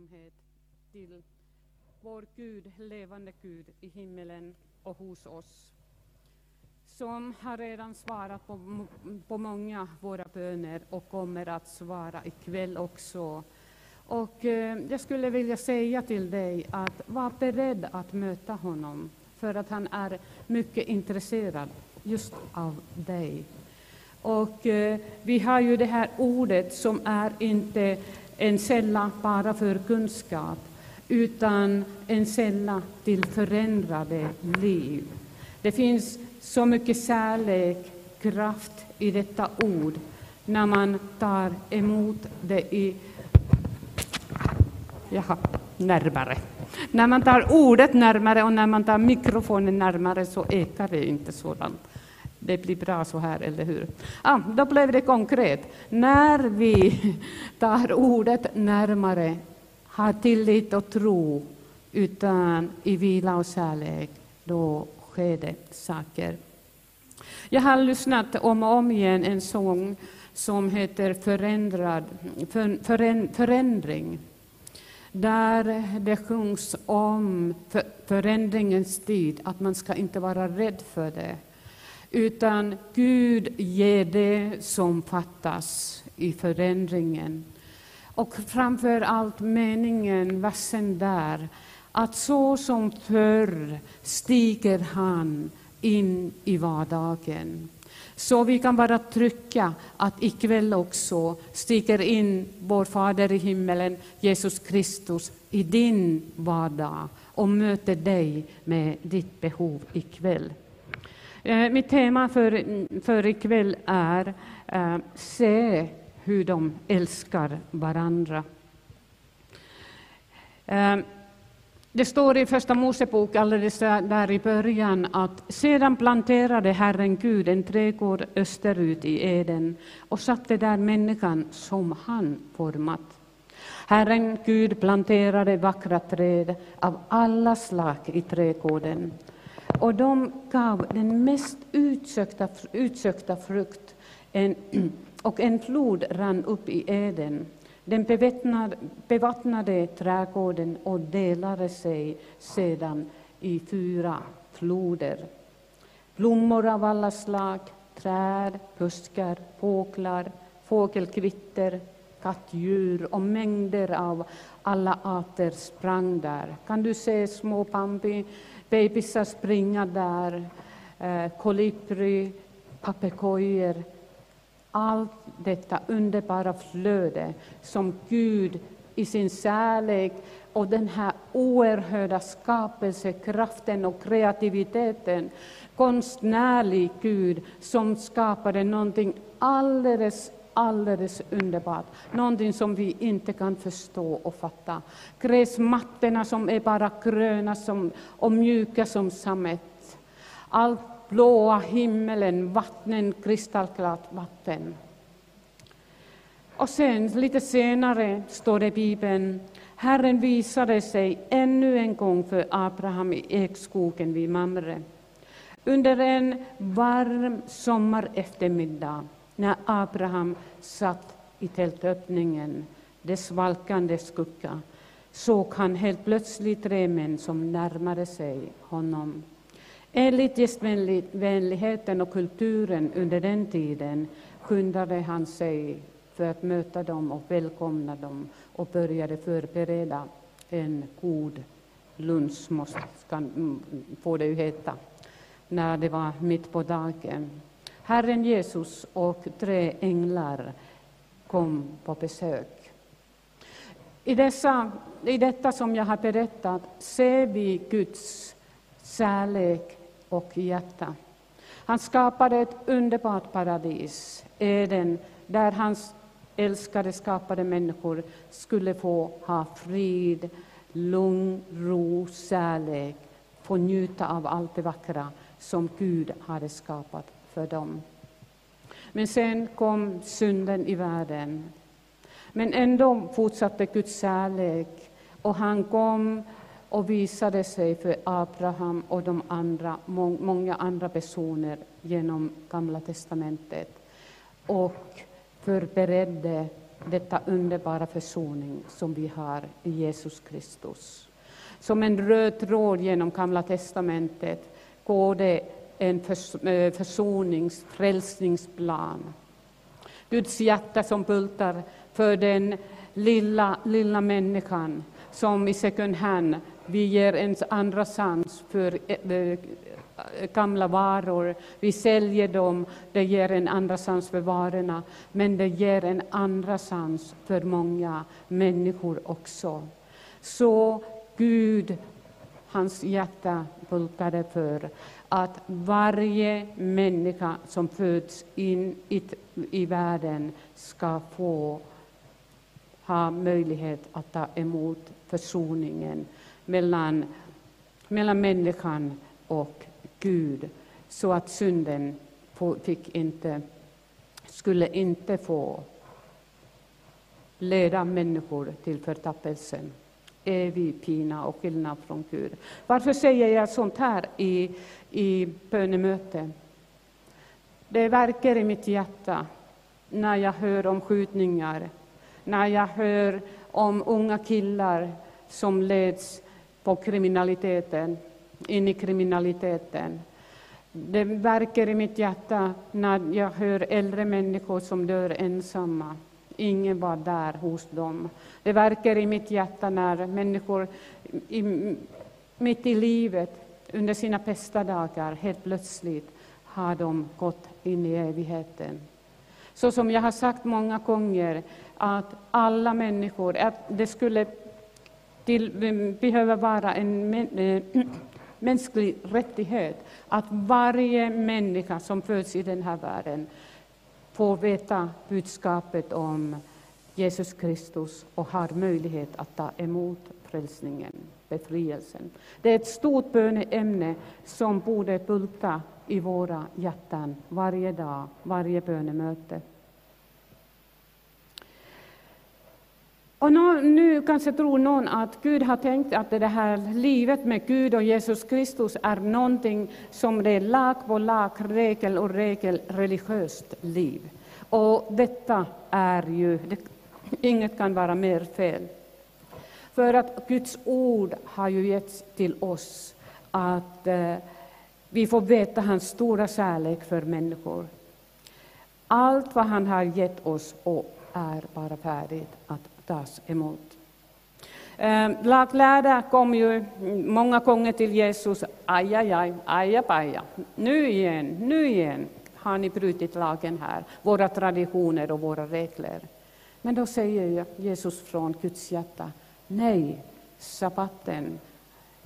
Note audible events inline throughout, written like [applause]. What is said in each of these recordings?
tacksamhet till vår Gud, levande Gud i himmelen och hos oss, som har redan svarat på, på många våra böner och kommer att svara ikväll också. Och eh, jag skulle vilja säga till dig att var beredd att möta honom, för att han är mycket intresserad just av dig. Och eh, vi har ju det här ordet som är inte en källa bara för kunskap, utan en källa till förändrade liv. Det finns så mycket kärlek, kraft i detta ord när man tar emot det i... Jaha, närmare. När man tar ordet närmare och när man tar mikrofonen närmare så ekar det inte sådant. Det blir bra så här, eller hur? Ah, då blev det konkret. När vi tar ordet närmare, har tillit och tro, utan i vila och kärlek, då sker det saker. Jag har lyssnat om och om igen en sång som heter Förändrad, för, förän, Förändring där det sjungs om förändringens tid, att man ska inte vara rädd för det. Utan Gud ger det som fattas i förändringen. Och framför allt meningen, versen där, att så som förr stiger han in i vardagen. Så vi kan bara trycka att ikväll också stiger in vår Fader i himmelen, Jesus Kristus, i din vardag och möter dig med ditt behov ikväll. Eh, mitt tema för, för ikväll är eh, Se hur de älskar varandra. Eh, det står i Första Mosebok alldeles där i början att sedan planterade Herren Gud en trädgård österut i Eden och satte där människan som han format. Herren Gud planterade vackra träd av alla slag i trädgården och de gav den mest utsökta, utsökta frukt en, [clears throat] och en flod rann upp i Eden den bevattnade trädgården och delade sig sedan i fyra floder. Blommor av alla slag, träd, buskar, fåglar, fågelkvitter, kattdjur och mängder av alla arter sprang där. Kan du se små bambi, bebisar springa där, eh, kolibri, papegojor, allt detta underbara flöde som Gud i sin kärlek och den här oerhörda skapelsekraften och kreativiteten, konstnärlig Gud som skapade någonting alldeles alldeles underbart, någonting som vi inte kan förstå och fatta. Gräsmattorna som är bara gröna som, och mjuka som sammet. Allt blåa himmelen, vattnen, kristallklart vatten. Och sen lite senare står det i Bibeln, Herren visade sig ännu en gång för Abraham i ekskogen vid Mamre. Under en varm sommareftermiddag när Abraham satt i tältöppningen, dess svalkande skugga, såg han helt plötsligt tre män som närmade sig honom. Enligt gästvänligheten och kulturen under den tiden skyndade han sig för att möta dem och välkomna dem och började förbereda en god lunch, måste, kan, får det ju heta, när det var mitt på dagen. Herren Jesus och tre änglar kom på besök. I, dessa, I detta som jag har berättat ser vi Guds kärlek och hjärta. Han skapade ett underbart paradis, Eden, där hans älskade skapade människor skulle få ha frid, lugn, ro, kärlek, få njuta av allt det vackra som Gud hade skapat för dem. Men sen kom synden i världen. Men ändå fortsatte Guds kärlek och han kom och visade sig för Abraham och de andra, många andra personer genom Gamla testamentet och förberedde detta underbara försoning som vi har i Jesus Kristus. Som en röd tråd genom Gamla testamentet går det en förs eh, försonings, frälsningsplan. Guds hjärta som bultar för den lilla, lilla människan som i second hand vi ger en andra chans för eh, eh, gamla varor. Vi säljer dem, det ger en andra chans för varorna, men det ger en andra chans för många människor också. Så Gud, hans hjärta bultade för att varje människa som föds in i, i världen ska få ha möjlighet att ta emot försoningen mellan, mellan människan och Gud, så att synden fick inte, skulle inte få leda människor till förtappelsen, evig pina och skillnad från Gud. Varför säger jag sånt här i, i bönemöte? Det verkar i mitt hjärta när jag hör om skjutningar, när jag hör om unga killar som leds på kriminaliteten, in i kriminaliteten. Det verkar i mitt hjärta när jag hör äldre människor som dör ensamma. Ingen var där hos dem. Det verkar i mitt hjärta när människor i, mitt i livet, under sina bästa dagar, helt plötsligt har de gått in i evigheten. Så som jag har sagt många gånger, att alla människor, att det skulle till, behöva vara en eh, [clears throat] mänsklig rättighet att varje människa som föds i den här världen får veta budskapet om Jesus Kristus och har möjlighet att ta emot frälsningen, befrielsen. Det är ett stort böneämne som borde bulta i våra hjärtan varje dag, varje bönemöte. Och nu kanske tror någon att Gud har tänkt att det här livet med Gud och Jesus Kristus är någonting som det är lag på lag, regel och regel, religiöst liv. Och detta är ju, det, inget kan vara mer fel. För att Guds ord har ju getts till oss att eh, vi får veta hans stora kärlek för människor. Allt vad han har gett oss och är bara färdigt att tas emot. Ehm, Laglärda kom ju många gånger till Jesus. Aj, aj, aj, aja, paja. Nu igen, nu igen har ni brutit lagen här, våra traditioner och våra regler. Men då säger Jesus från Guds hjärta, nej, sabbaten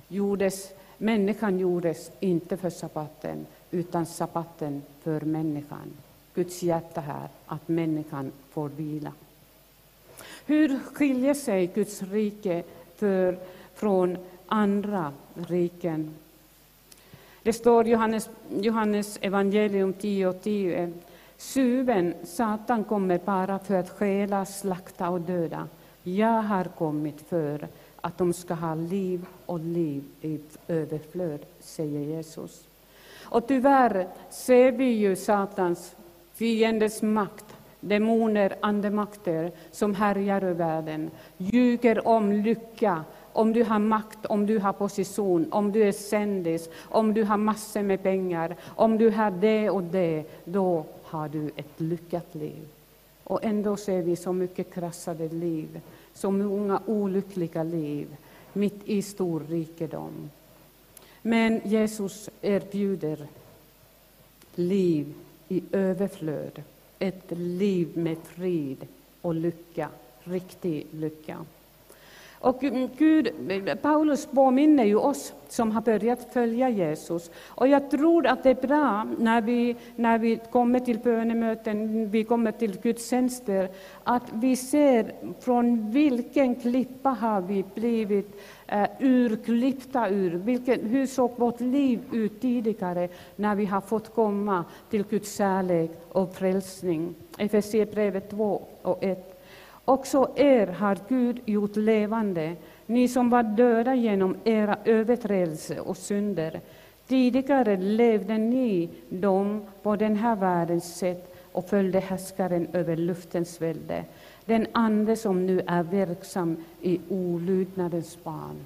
gjordes, människan gjordes inte för sabbaten, utan sabbaten för människan. Guds hjärta här, att människan får vila. Hur skiljer sig Guds rike för, från andra riken? Det står i Johannes, Johannes evangelium 10 och 10. Suven, Satan, kommer bara för att stjäla, slakta och döda. Jag har kommit för att de ska ha liv och liv i överflöd, säger Jesus. Och tyvärr ser vi ju Satans fiendes makt demoner, andemakter som härjar över världen, ljuger om lycka, om du har makt, om du har position, om du är sändis, om du har massor med pengar, om du har det och det, då har du ett lyckat liv. Och ändå ser vi så mycket krassade liv, så många olyckliga liv, mitt i stor rikedom. Men Jesus erbjuder liv i överflöd ett liv med frid och lycka, riktig lycka. Och Gud, Paulus påminner ju oss som har börjat följa Jesus. Och jag tror att det är bra när vi, när vi kommer till bönemöten, vi kommer till gudstjänster, att vi ser från vilken klippa har vi blivit eh, urklippta ur. Vilken, hur såg vårt liv ut tidigare när vi har fått komma till Guds kärlek och frälsning? Efesierbrevet 2 och 1. Också er har Gud gjort levande, ni som var döda genom era överträdelser och synder. Tidigare levde ni dem på den här världens sätt och följde härskaren över luftens välde, den ande som nu är verksam i olydnadens barn.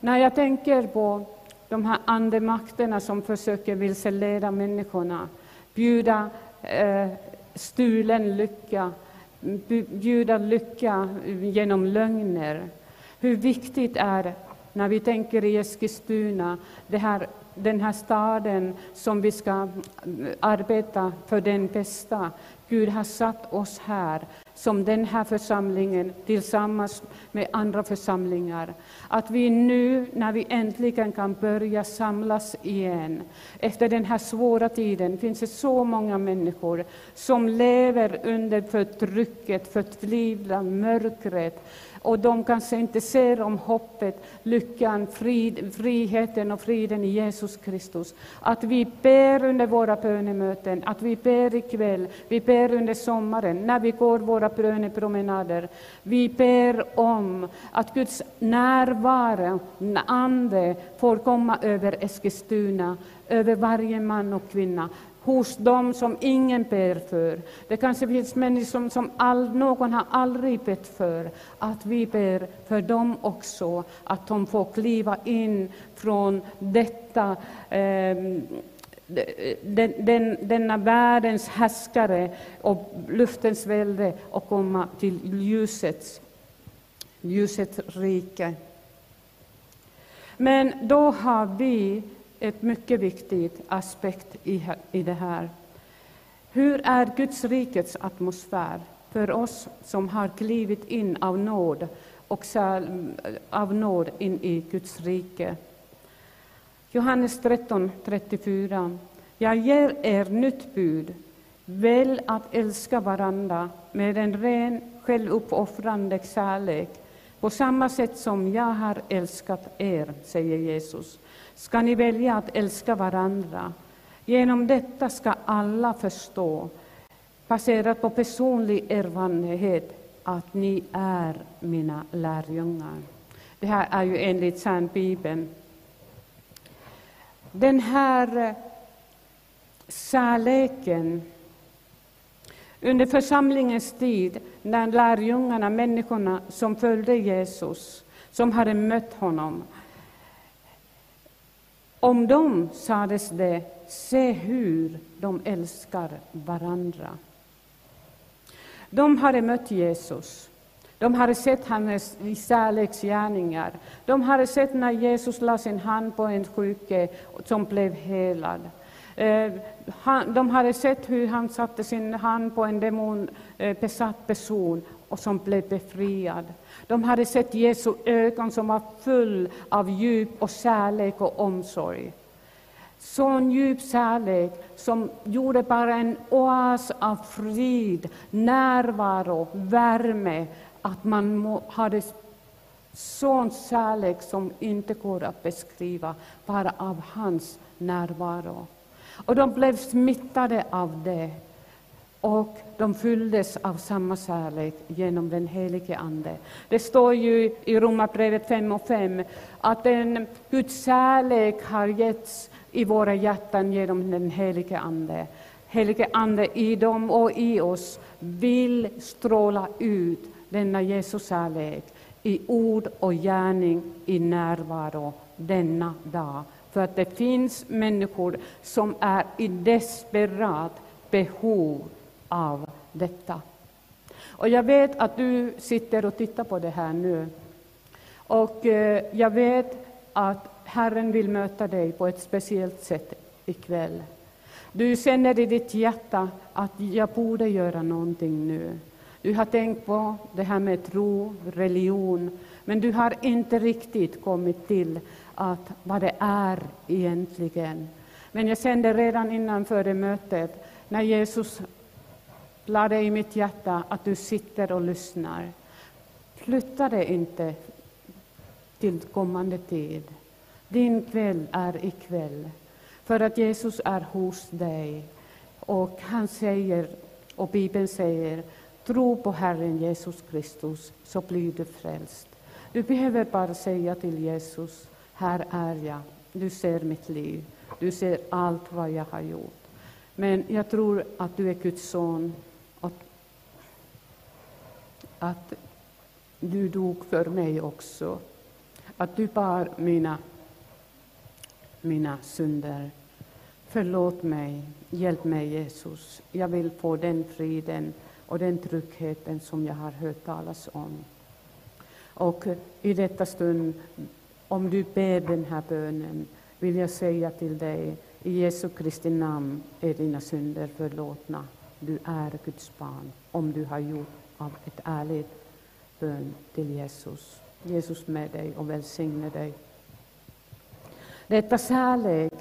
När jag tänker på de här andemakterna som försöker vilseleda människorna, bjuda eh, stulen lycka, bjuda lycka genom lögner. Hur viktigt är när vi tänker i Eskilstuna, det här, den här staden som vi ska mm, arbeta för den bästa. Gud har satt oss här som den här församlingen tillsammans med andra församlingar. Att vi nu, när vi äntligen kan börja samlas igen, efter den här svåra tiden, finns det så många människor som lever under förtrycket, förtvivlan, mörkret, och de kanske inte ser om hoppet, lyckan, frid, friheten och friden i Jesus Kristus. Att vi ber under våra bönemöten, att vi ber ikväll, vi ber under sommaren, när vi går våra bönepromenader. Vi ber om att Guds närvaro, Ande, får komma över Eskilstuna, över varje man och kvinna, hos dem som ingen ber för. Det kanske finns människor som all, någon har aldrig bett för, att vi ber för dem också, att de får kliva in från detta eh, den, den, denna världens härskare och luftens välde och komma till ljusets, ljusets rike. Men då har vi ett mycket viktigt aspekt i, i det här. Hur är Guds rikets atmosfär för oss som har klivit in av nåd och av nåd in i Guds rike? Johannes 13, 34. Jag ger er nytt bud. Väl att älska varandra med en ren, självuppoffrande kärlek på samma sätt som jag har älskat er, säger Jesus ska ni välja att älska varandra. Genom detta ska alla förstå, baserat på personlig erfarenhet, att ni är mina lärjungar. Det här är ju enligt Särnbibeln. Den här eh, kärleken under församlingens tid, när lärjungarna, människorna som följde Jesus, som hade mött honom, om dem sades det, se hur de älskar varandra. De hade mött Jesus. De hade sett hans kärleksgärningar. De hade sett när Jesus la sin hand på en sjuke som blev helad. Eh, de hade sett hur han satte sin hand på en demonbesatt eh, person och som blev befriad. De hade sett Jesu ögon som var full av djup och kärlek och omsorg. Sån djup kärlek som gjorde bara en oas av frid, närvaro, värme, att man hade sån kärlek som inte går att beskriva, bara av hans närvaro. Och de blev smittade av det. Och de fylldes av samma kärlek genom den helige Ande. Det står ju i Romarbrevet 5 och 5 att en Guds kärlek har getts i våra hjärtan genom den helige Ande. Helige Ande i dem och i oss vill stråla ut denna Jesus kärlek i ord och gärning, i närvaro denna dag. För att det finns människor som är i desperat behov av detta. Och jag vet att du sitter och tittar på det här nu. Och eh, jag vet att Herren vill möta dig på ett speciellt sätt ikväll. Du känner i ditt hjärta att jag borde göra någonting nu. Du har tänkt på det här med tro, religion, men du har inte riktigt kommit till att vad det är egentligen. Men jag kände redan innan före mötet, när Jesus lade i mitt hjärta att du sitter och lyssnar. Flytta dig inte till kommande tid. Din kväll är ikväll, för att Jesus är hos dig. Och han säger, och Bibeln säger, tro på Herren Jesus Kristus, så blir du frälst. Du behöver bara säga till Jesus, här är jag, du ser mitt liv, du ser allt vad jag har gjort. Men jag tror att du är Guds son att du dog för mig också. Att du bar mina, mina synder. Förlåt mig, hjälp mig Jesus. Jag vill få den friden och den tryggheten som jag har hört talas om. Och i detta stund, om du ber den här bönen, vill jag säga till dig, i Jesu Kristi namn är dina synder förlåtna. Du är Guds barn, om du har gjort av ett ärligt bön till Jesus. Jesus med dig och välsigne dig. Detta kärlek,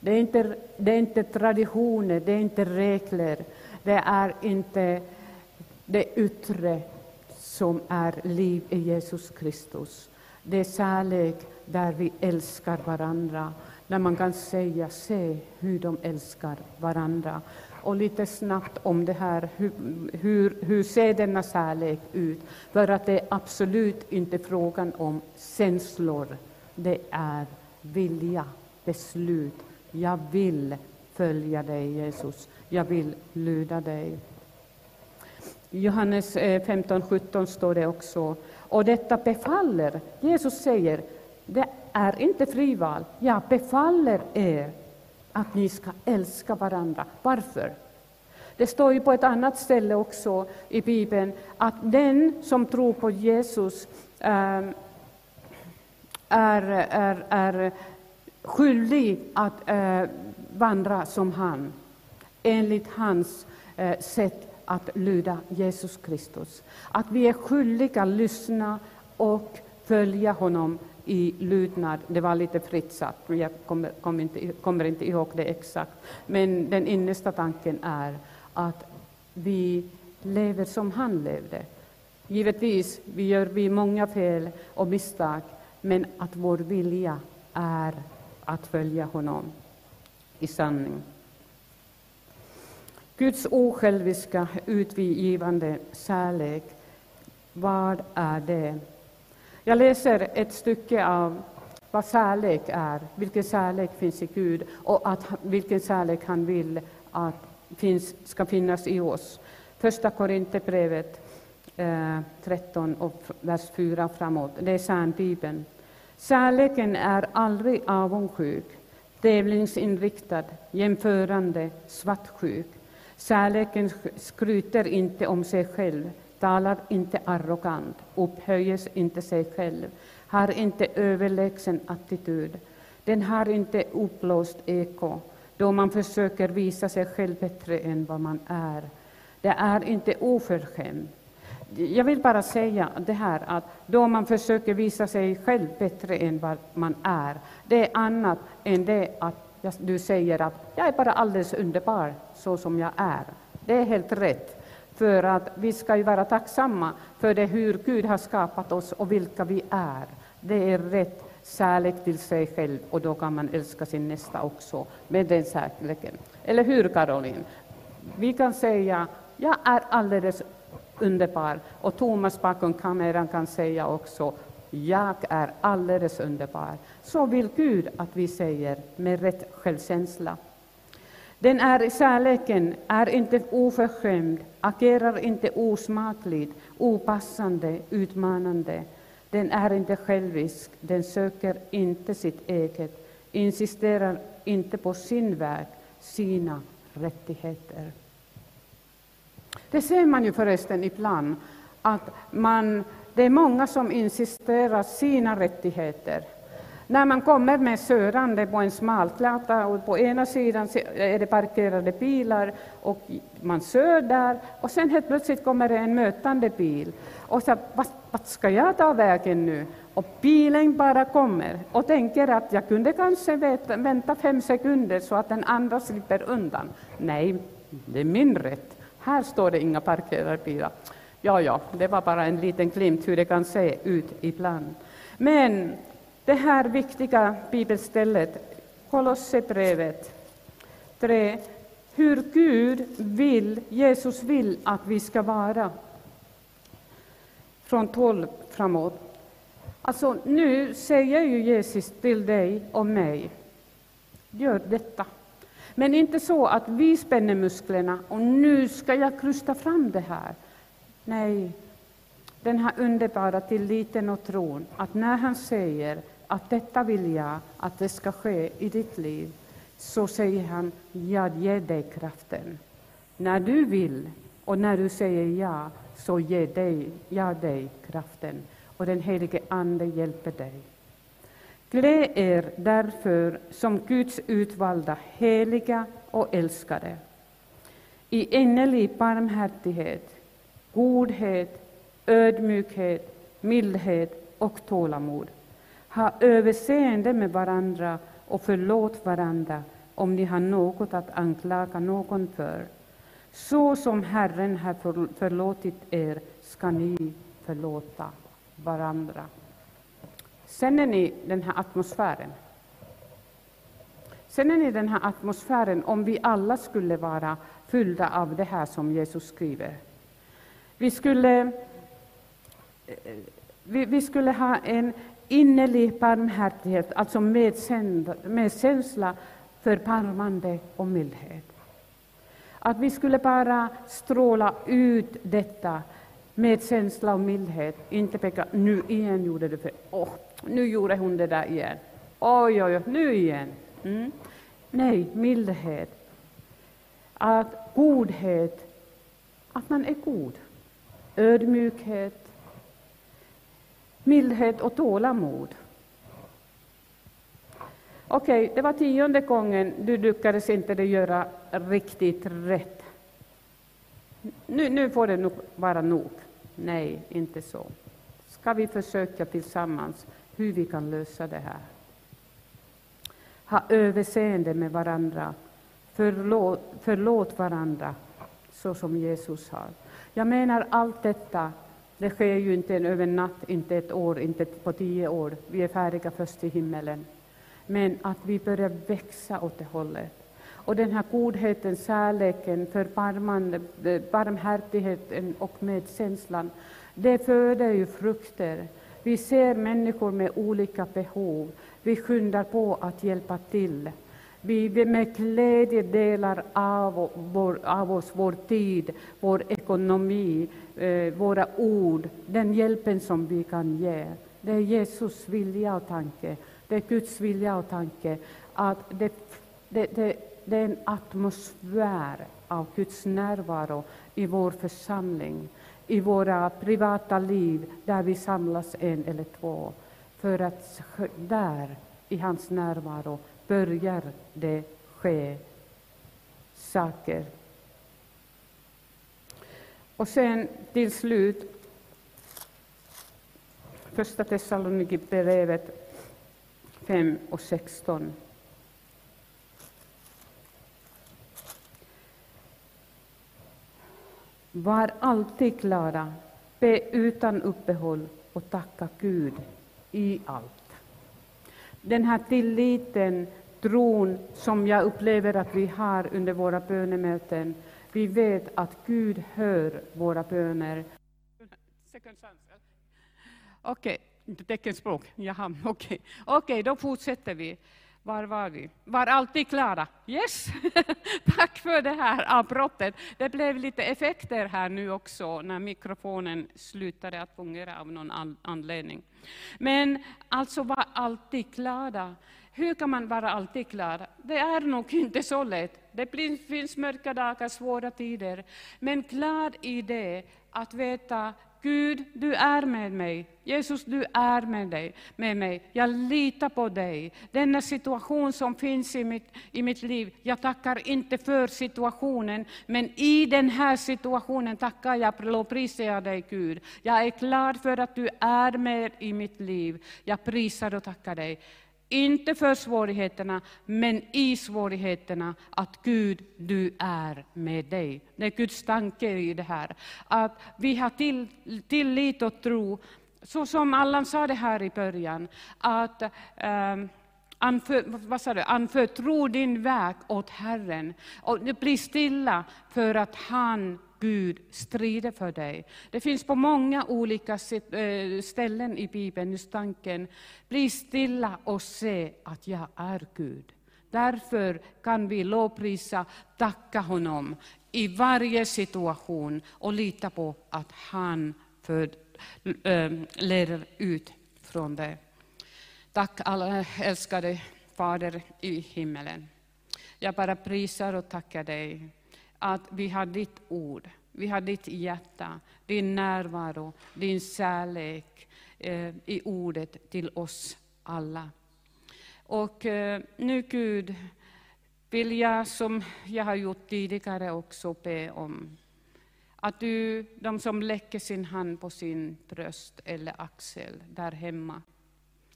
det är, inte, det är inte traditioner, det är inte regler, det är inte det yttre som är liv i Jesus Kristus. Det är kärlek där vi älskar varandra, där man kan säga se hur de älskar varandra. Och lite snabbt om det här, hur, hur, hur ser denna kärlek ut? För att det är absolut inte frågan om känslor, det är vilja, beslut. Jag vill följa dig, Jesus. Jag vill lyda dig. I Johannes 15.17 eh, står det också, och detta befaller, Jesus säger, det är inte frival, jag befaller er att ni ska älska varandra. Varför? Det står ju på ett annat ställe också i Bibeln att den som tror på Jesus ehm, är, är, är skyldig att eh, vandra som han, enligt hans eh, sätt att lyda Jesus Kristus. Att vi är skyldiga att lyssna och följa honom i lydnad. Det var lite fritt satt, jag kommer, kommer, inte, kommer inte ihåg det exakt. Men den innersta tanken är att vi lever som han levde. Givetvis vi gör vi många fel och misstag, men att vår vilja är att följa honom i sanning. Guds osjälviska, utgivande kärlek, vad är det? Jag läser ett stycke av vad kärlek är, vilken kärlek finns i Gud och att, vilken kärlek han vill att finns, ska finnas i oss. Första Korinthierbrevet eh, 13, och vers 4 framåt. Det är Särnbibeln. Kärleken är aldrig avundsjuk, tävlingsinriktad, jämförande, svartsjuk. Kärleken skryter inte om sig själv, talar inte arrogant, upphöjer inte sig själv, har inte överlägsen attityd. Den har inte uppblåst eko, då man försöker visa sig själv bättre än vad man är. Det är inte oförskämt. Jag vill bara säga det här att då man försöker visa sig själv bättre än vad man är, det är annat än det att du säger att jag är bara alldeles underbar så som jag är. Det är helt rätt. För att vi ska ju vara tacksamma för det hur Gud har skapat oss och vilka vi är. Det är rätt kärlek till sig själv och då kan man älska sin nästa också med den kärleken. Eller hur Caroline? Vi kan säga, jag är alldeles underbar och Thomas bakom kameran kan säga också, jag är alldeles underbar. Så vill Gud att vi säger med rätt självkänsla. Den är kärleken är inte oförskämd, agerar inte osmakligt, opassande, utmanande. Den är inte självisk, den söker inte sitt eget, insisterar inte på sin väg, sina rättigheter. Det ser man ju förresten ibland, att man, det är många som insisterar sina rättigheter. När man kommer med körande på en smalgata och på ena sidan är det parkerade bilar och man kör där och sen helt plötsligt kommer det en mötande bil och så vad, vad ska jag ta vägen nu? Och bilen bara kommer och tänker att jag kunde kanske veta, vänta fem sekunder så att den andra slipper undan. Nej, det är min rätt. Här står det inga parkerade bilar. Ja, ja, det var bara en liten glimt hur det kan se ut ibland. Men det här viktiga bibelstället, Kolosserbrevet 3, hur Gud vill, Jesus vill att vi ska vara från 12 framåt. Alltså, nu säger ju Jesus till dig och mig, gör detta. Men inte så att vi spänner musklerna och nu ska jag krysta fram det här. Nej, den här underbara tilliten och tron att när han säger att detta vill jag att det ska ske i ditt liv, så säger han, jag ger dig kraften. När du vill och när du säger ja, så ger dig, jag dig kraften och den helige Ande hjälper dig. Klä er därför som Guds utvalda, heliga och älskade, i innerlig barmhärtighet, godhet, ödmjukhet, mildhet och tålamod. Ha överseende med varandra och förlåt varandra om ni har något att anklaga någon för. Så som Herren har förlåtit er ska ni förlåta varandra. Känner ni den här atmosfären? Känner ni den här atmosfären om vi alla skulle vara fyllda av det här som Jesus skriver? Vi skulle, eh, vi, vi skulle ha en innerlig barmhärtighet, alltså medkänsla för barmande och mildhet. Att vi skulle bara stråla ut detta med känsla och mildhet, inte peka nu igen gjorde du för, oh, nu gjorde hon det där igen, oj, oj, oj, nu igen. Mm. Nej, mildhet, att godhet, att man är god, ödmjukhet, mildhet och tålamod. Okej, okay, det var tionde gången du lyckades inte göra riktigt rätt. Nu, nu får det nog vara nog. Nej, inte så. Ska vi försöka tillsammans hur vi kan lösa det här? Ha överseende med varandra, förlåt, förlåt varandra, så som Jesus har. Jag menar allt detta, det sker ju inte över en natt, inte ett år, inte på tio år. Vi är färdiga först i himmelen. Men att vi börjar växa åt det hållet. Och den här godheten, kärleken, barmhärtigheten och medkänslan, det föder ju frukter. Vi ser människor med olika behov. Vi skyndar på att hjälpa till. Vi med glädje delar av, vår, av oss vår tid, vår ekonomi, Eh, våra ord, den hjälpen som vi kan ge. Det är Jesus vilja och tanke. Det är Guds vilja och tanke att det, det, det, det är en atmosfär av Guds närvaro i vår församling, i våra privata liv, där vi samlas en eller två. För att där, i hans närvaro, börjar det ske saker. Och sen till slut, Första Thessalonikerbrevet 5 och 16. Var alltid glada, be utan uppehåll och tacka Gud i allt. Den här tilliten, tron som jag upplever att vi har under våra bönemöten, vi vet att Gud hör våra böner. Okej, inte teckenspråk. Jaha, okej. Okay. okay, då fortsätter vi. Var var vi? Var alltid klara. Yes! [laughs] Tack för det här avbrottet. Det blev lite effekter här nu också när mikrofonen slutade att fungera av någon anledning. Men alltså var alltid glada. Hur kan man vara alltid klar? Det är nog inte så lätt. Det finns mörka dagar, svåra tider. Men klar i det att veta Gud, du är med mig. Jesus, du är med, dig, med mig. Jag litar på dig. Denna situation som finns i mitt, i mitt liv, jag tackar inte för situationen, men i den här situationen tackar jag, lovprisar jag dig Gud. Jag är glad för att du är med i mitt liv. Jag prisar och tackar dig. Inte för svårigheterna, men i svårigheterna, att Gud, du är med dig. Det är Guds tanke i det här. Att vi har till, tillit och tro, så som Allan sa det här i början, att ehm, um, Anför, vad sa du? Anförtro din väg åt Herren och bli stilla för att han Gud strider för dig. Det finns på många olika eh, ställen i Bibeln just tanken, bli stilla och se att jag är Gud. Därför kan vi lovprisa, tacka honom i varje situation och lita på att han för, äh, eh, leder ut från det. Tack alla älskade Fader i himmelen. Jag bara prisar och tackar dig att vi har ditt ord, vi har ditt hjärta, din närvaro, din kärlek eh, i ordet till oss alla. Och eh, nu Gud, vill jag som jag har gjort tidigare också be om att du, de som lägger sin hand på sin bröst eller axel där hemma,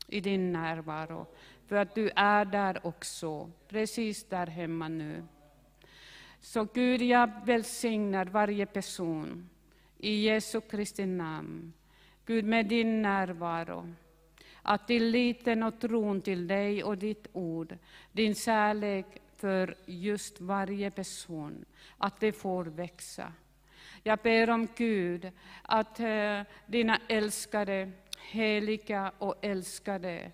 i din närvaro, för att du är där också, precis där hemma nu. Så Gud, jag välsignar varje person i Jesu Kristi namn. Gud, med din närvaro, att tilliten och tron till dig och ditt ord, din kärlek för just varje person, att det får växa. Jag ber om Gud att eh, dina älskade, heliga och älskade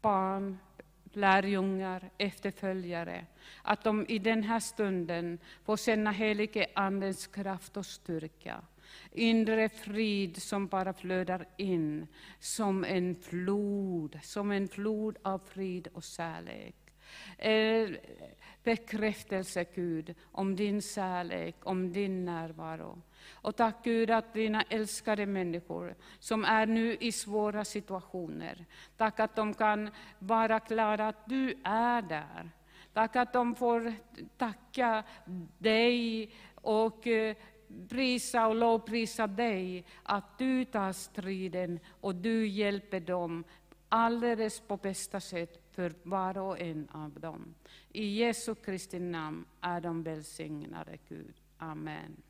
barn, lärjungar, efterföljare, att de i den här stunden får känna helige Andens kraft och styrka. Inre frid som bara flödar in som en flod, som en flod av frid och kärlek. Eh, bekräftelse, Gud, om din kärlek, om din närvaro. Och tack Gud att dina älskade människor som är nu i svåra situationer, tack att de kan vara klara att du är där. Tack att de får tacka dig och eh, prisa och lovprisa dig, att du tar striden och du hjälper dem alldeles på bästa sätt för var och en av dem. I Jesu Kristi namn är de välsignade, Gud. Amen.